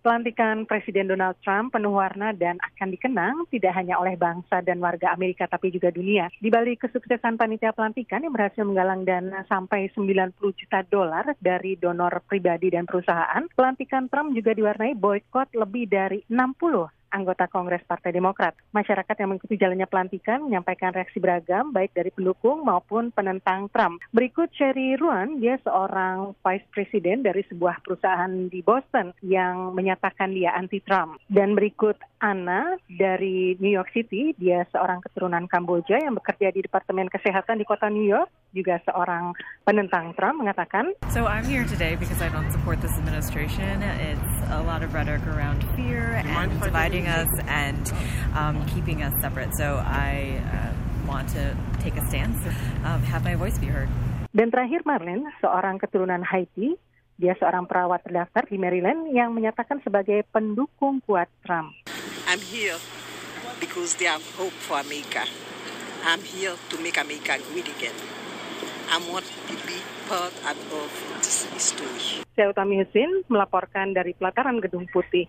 Pelantikan Presiden Donald Trump penuh warna dan akan dikenang tidak hanya oleh bangsa dan warga Amerika tapi juga dunia. Di balik kesuksesan panitia pelantikan yang berhasil menggalang dana sampai 90 juta dolar dari donor pribadi dan perusahaan, pelantikan Trump juga diwarnai boykot lebih dari 60 anggota Kongres Partai Demokrat. Masyarakat yang mengikuti jalannya pelantikan menyampaikan reaksi beragam, baik dari pendukung maupun penentang Trump. Berikut Sherry Ruan, dia seorang vice president dari sebuah perusahaan di Boston yang menyatakan dia anti-Trump. Dan berikut Anna dari New York City, dia seorang keturunan Kamboja yang bekerja di Departemen Kesehatan di kota New York, juga seorang penentang Trump mengatakan, So I'm here today because I don't support this administration. It's a lot of rhetoric around fear and dividing us and um, keeping us separate. So I uh, want to take a stance, um, have my voice be heard. Dan terakhir Marlene, seorang keturunan Haiti, dia seorang perawat terdaftar di Maryland yang menyatakan sebagai pendukung kuat Trump. I'm here because they have hope for America. I'm here to make America great again. I want to be part of this history. Saya Utami Husin melaporkan dari pelataran Gedung Putih.